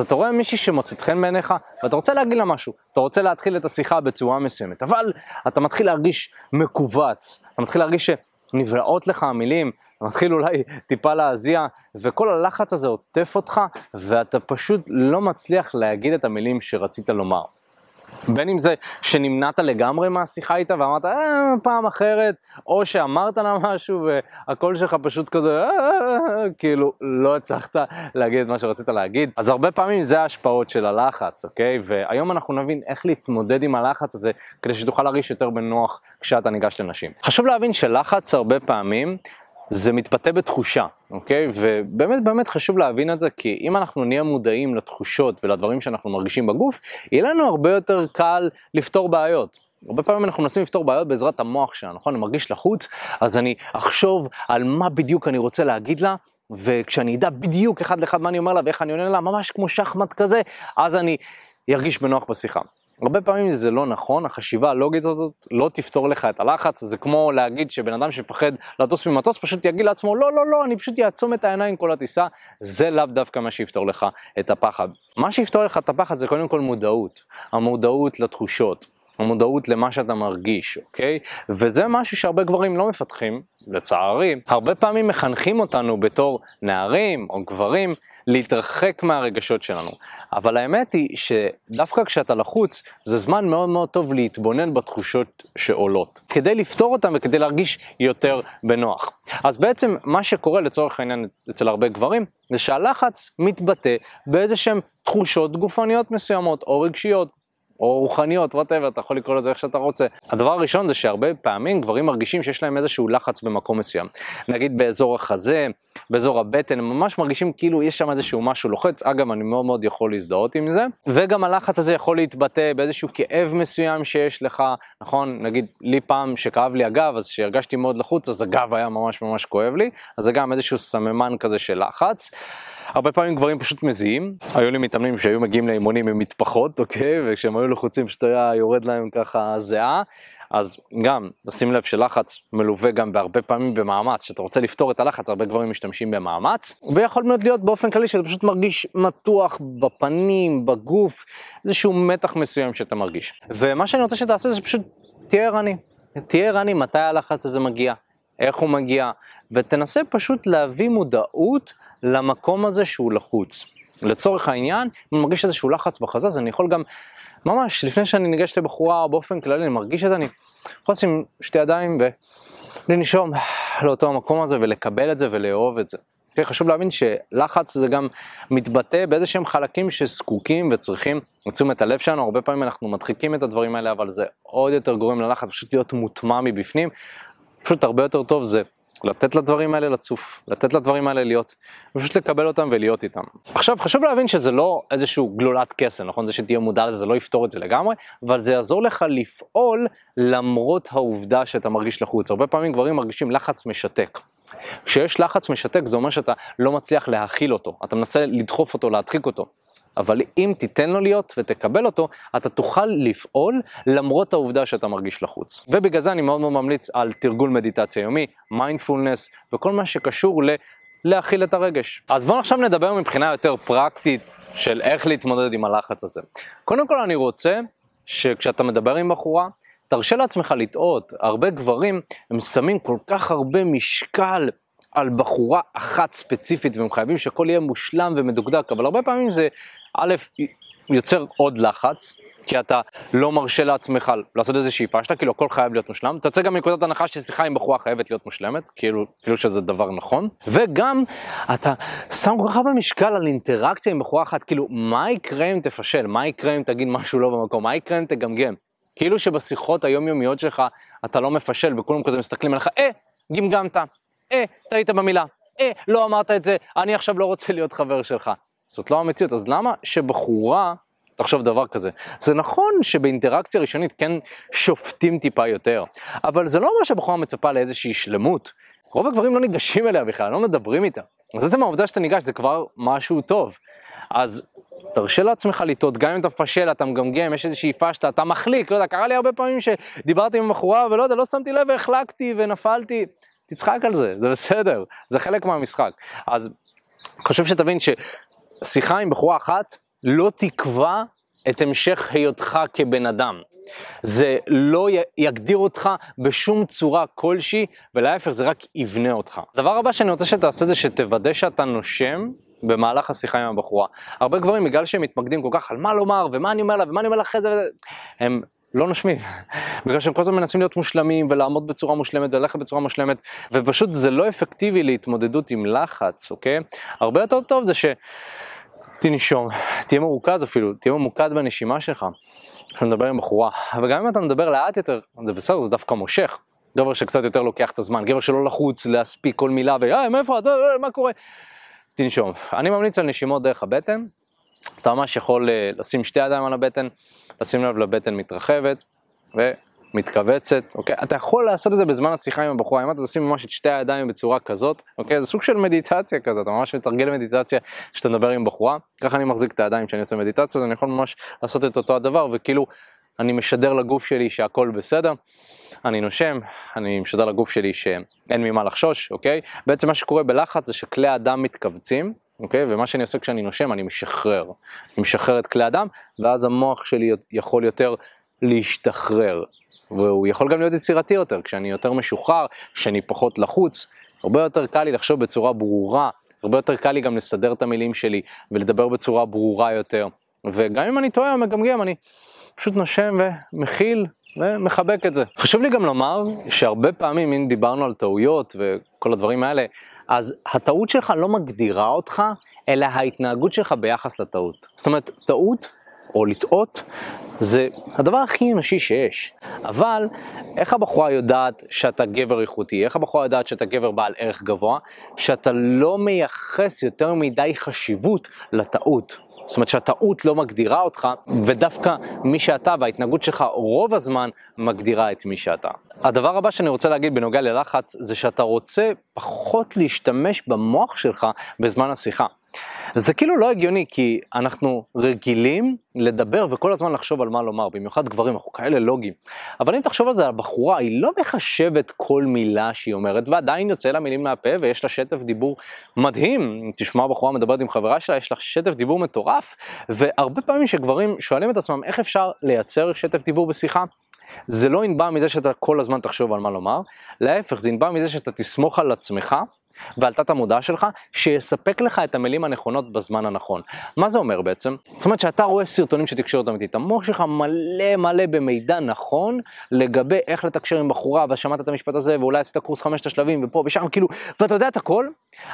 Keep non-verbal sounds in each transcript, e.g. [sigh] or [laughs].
אתה רואה מישהי שמוצאת חן בעיניך, ואתה רוצה להגיד לה משהו, אתה רוצה להתחיל את השיחה בצורה מסוימת, אבל אתה מתחיל להרגיש מכווץ, אתה מתחיל להרגיש שנבלעות לך המילים, אתה מתחיל אולי טיפה להזיע, וכל הלחץ הזה עוטף אותך, ואתה פשוט לא מצליח להגיד את המילים שרצית לומר. בין אם זה שנמנעת לגמרי מהשיחה איתה ואמרת אה, פעם אחרת, או שאמרת לה משהו והקול שלך פשוט כזה, אה, אה, אה, כאילו לא הצלחת להגיד את מה שרצית להגיד. אז הרבה פעמים זה ההשפעות של הלחץ, אוקיי? והיום אנחנו נבין איך להתמודד עם הלחץ הזה כדי שתוכל להרגיש יותר בנוח כשאתה ניגש לנשים. חשוב להבין שלחץ הרבה פעמים זה מתבטא בתחושה, אוקיי? ובאמת באמת חשוב להבין את זה, כי אם אנחנו נהיה מודעים לתחושות ולדברים שאנחנו מרגישים בגוף, יהיה לנו הרבה יותר קל לפתור בעיות. הרבה פעמים אנחנו מנסים לפתור בעיות בעזרת המוח שלנו, נכון? אני מרגיש לחוץ, אז אני אחשוב על מה בדיוק אני רוצה להגיד לה, וכשאני אדע בדיוק אחד לאחד מה אני אומר לה ואיך אני עונה לה, ממש כמו שחמט כזה, אז אני ארגיש בנוח בשיחה. הרבה פעמים זה לא נכון, החשיבה הלוגית הזאת לא תפתור לך את הלחץ, זה כמו להגיד שבן אדם שמפחד לטוס ממטוס פשוט יגיד לעצמו לא לא לא אני פשוט אעצום את העיניים כל הטיסה, זה לאו דווקא מה שיפתור לך את הפחד. מה שיפתור לך את הפחד זה קודם כל מודעות, המודעות לתחושות. המודעות למה שאתה מרגיש, אוקיי? וזה משהו שהרבה גברים לא מפתחים, לצערי. הרבה פעמים מחנכים אותנו בתור נערים או גברים להתרחק מהרגשות שלנו. אבל האמת היא שדווקא כשאתה לחוץ, זה זמן מאוד מאוד טוב להתבונן בתחושות שעולות, כדי לפתור אותן וכדי להרגיש יותר בנוח. אז בעצם מה שקורה לצורך העניין אצל הרבה גברים, זה שהלחץ מתבטא באיזה שהן תחושות גופניות מסוימות או רגשיות או רוחניות, וואטאבר, אתה יכול לקרוא לזה איך שאתה רוצה. הדבר הראשון זה שהרבה פעמים גברים מרגישים שיש להם איזשהו לחץ במקום מסוים. נגיד באזור החזה, באזור הבטן, הם ממש מרגישים כאילו יש שם איזשהו משהו לוחץ, אגב אני מאוד מאוד יכול להזדהות עם זה, וגם הלחץ הזה יכול להתבטא באיזשהו כאב מסוים שיש לך, נכון, נגיד לי פעם שכאב לי הגב, אז שהרגשתי מאוד לחוץ, אז הגב היה ממש ממש כואב לי, אז זה גם איזשהו סממן כזה של לחץ. הרבה פעמים גברים פשוט מזיעים, היו לי מתאמנים שהיו מגיעים לאימונים עם מטפחות, אוקיי, וכשהם היו לחוצים פשוט היה יורד להם ככה זיעה. אז גם, שים לב שלחץ מלווה גם בהרבה פעמים במאמץ, שאתה רוצה לפתור את הלחץ, הרבה גברים משתמשים במאמץ, ויכול מאוד להיות באופן כללי שאתה פשוט מרגיש מתוח בפנים, בגוף, איזשהו מתח מסוים שאתה מרגיש. ומה שאני רוצה שתעשה זה פשוט תהיה ערני, תהיה ערני מתי הלחץ הזה מגיע, איך הוא מגיע, ותנסה פשוט להביא מודעות למקום הזה שהוא לחוץ. לצורך העניין, אם אני מרגיש איזשהו לחץ בחזה, אז אני יכול גם, ממש, לפני שאני ניגש לבחורה באופן כללי, אני מרגיש את זה, אני יכול לשים שתי ידיים ולנשום לאותו המקום הזה ולקבל את זה ולאהוב את זה. Okay, אוקיי? חשוב להבין שלחץ זה גם מתבטא באיזה שהם חלקים שזקוקים וצריכים לתשומת הלב שלנו, הרבה פעמים אנחנו מדחיקים את הדברים האלה, אבל זה עוד יותר גורם ללחץ פשוט להיות מוטמע מבפנים, פשוט הרבה יותר טוב זה לתת לדברים האלה לצוף, לתת לדברים האלה להיות, ופשוט לקבל אותם ולהיות איתם. עכשיו חשוב להבין שזה לא איזשהו גלולת קסם, נכון? זה שתהיה מודע לזה, זה לא יפתור את זה לגמרי, אבל זה יעזור לך לפעול למרות העובדה שאתה מרגיש לחוץ. הרבה פעמים גברים מרגישים לחץ משתק. כשיש לחץ משתק זה אומר שאתה לא מצליח להכיל אותו, אתה מנסה לדחוף אותו, להדחיק אותו. אבל אם תיתן לו להיות ותקבל אותו, אתה תוכל לפעול למרות העובדה שאתה מרגיש לחוץ. ובגלל זה אני מאוד מאוד ממליץ על תרגול מדיטציה יומי, מיינדפולנס וכל מה שקשור ל... להכיל את הרגש. אז בואו עכשיו נדבר מבחינה יותר פרקטית של איך להתמודד עם הלחץ הזה. קודם כל אני רוצה שכשאתה מדבר עם בחורה, תרשה לעצמך לטעות, הרבה גברים הם שמים כל כך הרבה משקל על בחורה אחת ספציפית והם חייבים שהכל יהיה מושלם ומדוקדק, אבל הרבה פעמים זה א', יוצר עוד לחץ, כי אתה לא מרשה לעצמך לעשות איזה שאיפה שאתה, כאילו הכל חייב להיות מושלם. אתה יוצא גם מנקודת הנחה ששיחה עם בחורה חייבת להיות מושלמת, כאילו, כאילו שזה דבר נכון. וגם אתה שם כל כך הרבה משקל על אינטראקציה עם בחורה אחת, כאילו מה יקרה אם תפשל, מה יקרה אם תגיד משהו לא במקום, מה יקרה אם תגמגם. כאילו שבשיחות היומיומיות שלך אתה לא מפשל וכולם כזה מסתכלים עליך, אה, גמגמת, אה, טעית במילה, אה, לא אמרת את זה, אני עכשיו לא רוצה להיות חבר שלך. זאת לא המציאות, אז למה שבחורה תחשוב דבר כזה? זה נכון שבאינטראקציה ראשונית כן שופטים טיפה יותר, אבל זה לא אומר שבחורה מצפה לאיזושהי שלמות. רוב הגברים לא ניגשים אליה בכלל, לא מדברים איתה. אז עצם העובדה שאתה ניגש זה כבר משהו טוב. אז תרשה לעצמך לטעות, גם אם אתה מפשל, אתה מגמגם, יש איזושהי פשטה, אתה מחליק, לא יודע, קרה לי הרבה פעמים שדיברתי עם בחורה ולא יודע, לא שמתי לב והחלקתי ונפלתי. תצחק על זה, זה בסדר, זה חלק מהמשחק. אז חשוב שתבין ש... שיחה עם בחורה אחת לא תקבע את המשך היותך כבן אדם. זה לא יגדיר אותך בשום צורה כלשהי, ולהפך זה רק יבנה אותך. הדבר הבא שאני רוצה שתעשה זה שתוודא שאתה נושם במהלך השיחה עם הבחורה. הרבה גברים, בגלל שהם מתמקדים כל כך על מה לומר, ומה אני אומר לה, ומה אני אומר לה אחרי זה, הם לא נושמים. בגלל שהם כל הזמן מנסים להיות מושלמים, ולעמוד בצורה מושלמת, וללכת בצורה מושלמת, ופשוט זה לא אפקטיבי להתמודדות עם לחץ, אוקיי? הרבה יותר טוב זה ש... תנשום, תהיה מרוכז אפילו, תהיה ממוקד בנשימה שלך. כשאתה מדבר עם בחורה, וגם אם אתה מדבר לאט יותר, זה בסדר, זה דווקא מושך. גבר שקצת יותר לוקח את הזמן, גבר שלא לחוץ להספיק כל מילה, ואה, מאיפה את, מה קורה? תנשום. אני ממליץ על נשימות דרך הבטן, אתה ממש יכול אה, לשים שתי ידיים על הבטן, לשים לב לבטן מתרחבת ומתכווצת, אוקיי? אתה יכול לעשות את זה בזמן השיחה עם הבחורה, אם אתה תשים ממש את שתי הידיים בצורה כזאת, אוקיי? זה סוג של מדיטציה כזה, אתה ממש מתרגל מדיטציה כשאתה מדבר עם בחורה, ככה אני מחזיק את הידיים כשאני עושה מדיטציה, אז אני יכול ממש לעשות את אותו הדבר, וכאילו אני משדר לגוף שלי שהכל בסדר. אני נושם, אני משדר לגוף שלי שאין ממה לחשוש, אוקיי? בעצם מה שקורה בלחץ זה שכלי הדם מתכווצים, אוקיי? ומה שאני עושה כשאני נושם, אני משחרר. אני משחרר את כלי הדם, ואז המוח שלי יכול יותר להשתחרר. והוא יכול גם להיות יצירתי יותר, כשאני יותר משוחרר, כשאני פחות לחוץ, הרבה יותר קל לי לחשוב בצורה ברורה, הרבה יותר קל לי גם לסדר את המילים שלי ולדבר בצורה ברורה יותר. וגם אם אני טועה או מגמגם, אני פשוט נושם ומכיל ומחבק את זה. חשוב לי גם לומר שהרבה פעמים, אם דיברנו על טעויות וכל הדברים האלה, אז הטעות שלך לא מגדירה אותך, אלא ההתנהגות שלך ביחס לטעות. זאת אומרת, טעות או לטעות זה הדבר הכי אנושי שיש. אבל איך הבחורה יודעת שאתה גבר איכותי? איך הבחורה יודעת שאתה גבר בעל ערך גבוה? שאתה לא מייחס יותר מדי חשיבות לטעות. זאת אומרת שהטעות לא מגדירה אותך, ודווקא מי שאתה וההתנהגות שלך רוב הזמן מגדירה את מי שאתה. הדבר הבא שאני רוצה להגיד בנוגע ללחץ, זה שאתה רוצה פחות להשתמש במוח שלך בזמן השיחה. זה כאילו לא הגיוני, כי אנחנו רגילים לדבר וכל הזמן לחשוב על מה לומר, במיוחד גברים, אנחנו כאלה לוגיים. אבל אם תחשוב על זה, הבחורה היא לא מחשבת כל מילה שהיא אומרת, ועדיין יוצא לה מילים מהפה ויש לה שטף דיבור מדהים. תשמע בחורה מדברת עם חברה שלה, יש לה שטף דיבור מטורף, והרבה פעמים שגברים שואלים את עצמם איך אפשר לייצר שטף דיבור בשיחה, זה לא ינבע מזה שאתה כל הזמן תחשוב על מה לומר, להפך, זה ינבע מזה שאתה תסמוך על עצמך ועל תת המודע שלך, שיספק לך את המילים הנכונות בזמן הנכון. מה זה אומר בעצם? זאת אומרת שאתה רואה סרטונים של תקשורת אמיתית, המוח שלך מלא מלא במידע נכון לגבי איך לתקשר עם בחורה, ושמעת את המשפט הזה, ואולי עשית קורס חמשת השלבים, ופה ושם, כאילו, ואתה יודע את הכל,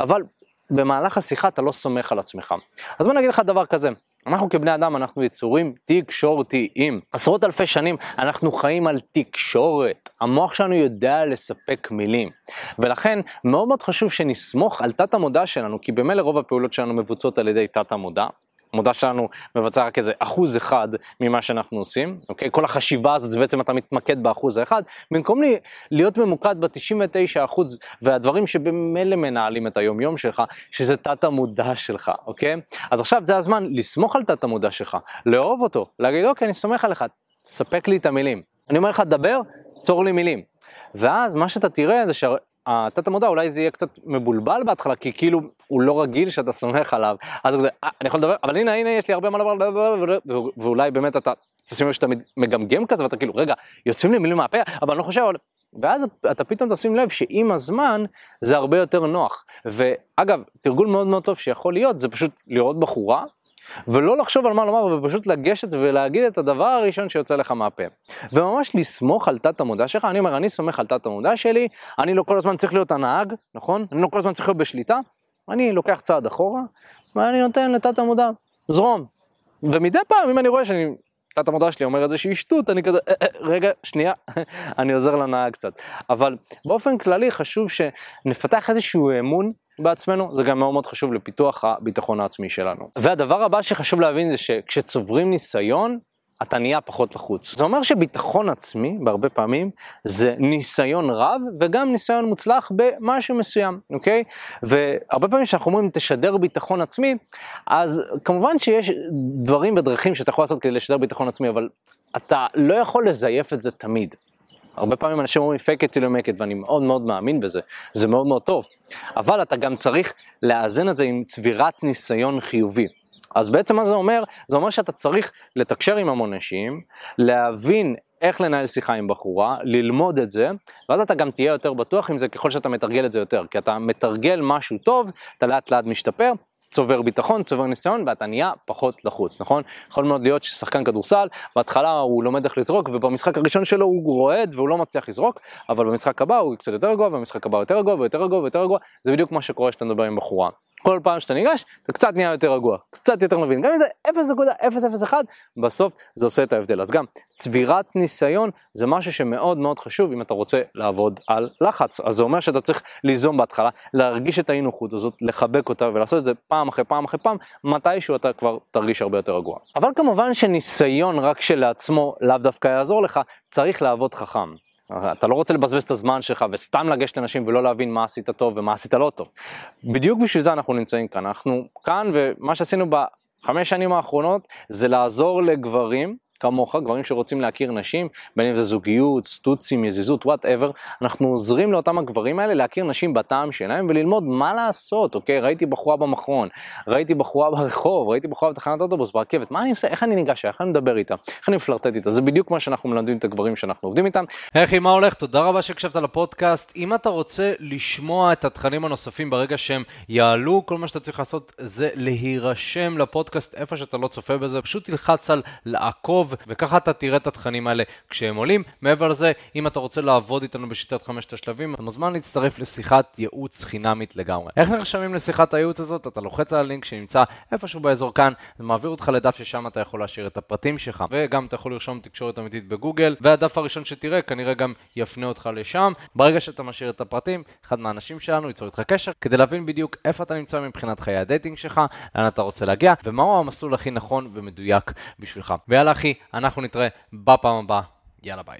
אבל במהלך השיחה אתה לא סומך על עצמך. אז בוא נגיד לך דבר כזה, אנחנו כבני אדם, אנחנו יצורים תקשורתיים. עשרות אלפי שנים אנחנו חיים על תקשורת. המוח שלנו יודע לספק מילים. ולכן מאוד מאוד חשוב שנסמוך על תת המודע שלנו, כי במילא רוב הפעולות שלנו מבוצעות על ידי תת המודע. המודע שלנו מבצע רק איזה אחוז אחד ממה שאנחנו עושים, אוקיי? כל החשיבה הזאת זה בעצם אתה מתמקד באחוז האחד, במקום לי, להיות ממוקד ב-99 אחוז והדברים שבמילא מנהלים את היום יום שלך, שזה תת המודע שלך, אוקיי? אז עכשיו זה הזמן לסמוך על תת המודע שלך, לאהוב אותו, להגיד אוקיי אני סומך עליך, ספק לי את המילים. אני אומר לך דבר, צור לי מילים. ואז מה שאתה תראה זה התת המודע אולי זה יהיה קצת מבולבל בהתחלה, כי כאילו הוא לא רגיל שאתה סומך עליו, אז הוא כזה, אה, אני יכול לדבר, אבל הנה הנה יש לי הרבה מה לדבר, ואולי באמת אתה, תשים לב שאתה מגמגם כזה ואתה כאילו, רגע, יוצאים לי מילים מהפה, אבל אני לא חושב, ואז אתה פתאום תשים לב שעם הזמן זה הרבה יותר נוח. ואגב, תרגול מאוד מאוד טוב שיכול להיות, זה פשוט לראות בחורה ולא לחשוב על מה לומר ופשוט לגשת ולהגיד את הדבר הראשון שיוצא לך מהפה. וממש לסמוך על תת המודע שלך, אני אומר, אני סומך על תת המודע שלי, אני לא כל הזמן צריך להיות הנהג, נכון? אני לא כל הזמן צריך להיות בשליטה, אני לוקח צעד אחורה, ואני נותן לתת המודע, זרום. ומדי פעם, אם אני רואה שאני, תת המודע שלי אומר איזושהי שטות, אני כזה, אה, אה, רגע, שנייה, [laughs] אני עוזר לנהג קצת. אבל באופן כללי חשוב שנפתח איזשהו אמון בעצמנו, זה גם מאוד מאוד חשוב לפיתוח הביטחון העצמי שלנו. והדבר הבא שחשוב להבין זה שכשצוברים ניסיון, אתה נהיה פחות לחוץ. זה אומר שביטחון עצמי, בהרבה פעמים, זה ניסיון רב וגם ניסיון מוצלח במשהו מסוים, אוקיי? והרבה פעמים כשאנחנו אומרים תשדר ביטחון עצמי, אז כמובן שיש דברים ודרכים שאתה יכול לעשות כדי לשדר ביטחון עצמי, אבל אתה לא יכול לזייף את זה תמיד. הרבה פעמים אנשים אומרים fake it till you make it ואני מאוד מאוד מאמין בזה, זה מאוד מאוד טוב, אבל אתה גם צריך לאזן את זה עם צבירת ניסיון חיובי. אז בעצם מה זה אומר? זה אומר שאתה צריך לתקשר עם המון נשים, להבין איך לנהל שיחה עם בחורה, ללמוד את זה, ואז אתה גם תהיה יותר בטוח עם זה ככל שאתה מתרגל את זה יותר, כי אתה מתרגל משהו טוב, אתה לאט לאט משתפר, צובר ביטחון, צובר ניסיון, ואתה נהיה פחות לחוץ, נכון? יכול מאוד להיות ששחקן כדורסל, בהתחלה הוא לומד איך לזרוק, ובמשחק הראשון שלו הוא רועד והוא לא מצליח לזרוק, אבל במשחק הבא הוא קצת יותר רגוע, ובמשחק הבא יותר רגוע ויותר רגוע ויותר רגוע, זה בדיוק מה שקורה כשאתה מדבר עם בחורה. כל פעם שאתה ניגש, אתה קצת נהיה יותר רגוע, קצת יותר מבין, גם אם זה 0.001, בסוף זה עושה את ההבדל. אז גם צבירת ניסיון זה משהו שמאוד מאוד חשוב אם אתה רוצה לעבוד על לחץ. אז זה אומר שאתה צריך ליזום בהתחלה, להרגיש את האי נוחות הזאת, לחבק אותה ולעשות את זה פעם אחרי פעם אחרי פעם, מתישהו אתה כבר תרגיש הרבה יותר רגוע. אבל כמובן שניסיון רק כשלעצמו לאו דווקא יעזור לך, צריך לעבוד חכם. אתה לא רוצה לבזבז את הזמן שלך וסתם לגשת לאנשים ולא להבין מה עשית טוב ומה עשית לא טוב. בדיוק בשביל זה אנחנו נמצאים כאן. אנחנו כאן ומה שעשינו בחמש שנים האחרונות זה לעזור לגברים כמוך, גברים שרוצים להכיר נשים, בין אם זה זוגיות, סטוצים, יזיזות, whatever, אנחנו עוזרים לאותם הגברים האלה להכיר נשים בטעם שלהם וללמוד מה לעשות, אוקיי? ראיתי בחורה במכון, ראיתי בחורה [laughs] ברחוב, ראיתי בחורה בתחנת אוטובוס, ברכבת, מה אני עושה? איך אני ניגש איך אני מדבר איתה? איך אני מפלרטט איתה? זה בדיוק מה שאנחנו מלמדים את הגברים שאנחנו עובדים איתם. היי מה הולך? תודה רבה שהקשבת לפודקאסט. אם אתה רוצה לשמוע את התכנים הנוספים ברגע שהם יעלו, כל מה שאתה צריך לעשות זה להירשם לפודקאסט איפה שאתה לא צופה בזה, פשוט תלחץ על לעקוב טוב, וככה אתה תראה את התכנים האלה כשהם עולים. מעבר לזה, אם אתה רוצה לעבוד איתנו בשיטת חמשת השלבים, אתה מוזמן להצטרף לשיחת ייעוץ חינמית לגמרי. איך נרשמים לשיחת הייעוץ הזאת? אתה לוחץ על הלינק שנמצא איפשהו באזור כאן, זה מעביר אותך לדף ששם אתה יכול להשאיר את הפרטים שלך, וגם אתה יכול לרשום תקשורת אמיתית בגוגל, והדף הראשון שתראה כנראה גם יפנה אותך לשם. ברגע שאתה משאיר את הפרטים, אחד מהאנשים שלנו ייצור איתך קשר, כדי להבין בדיוק איפה אתה נמצא מבחינת חיי הדייטינג שלך, לאן אתה רוצה להגיע, ומהו המסלול הכי נכון ומדויק בשבילך. ויאללה אחי, אנחנו נתראה בפעם הבאה. יאללה ביי.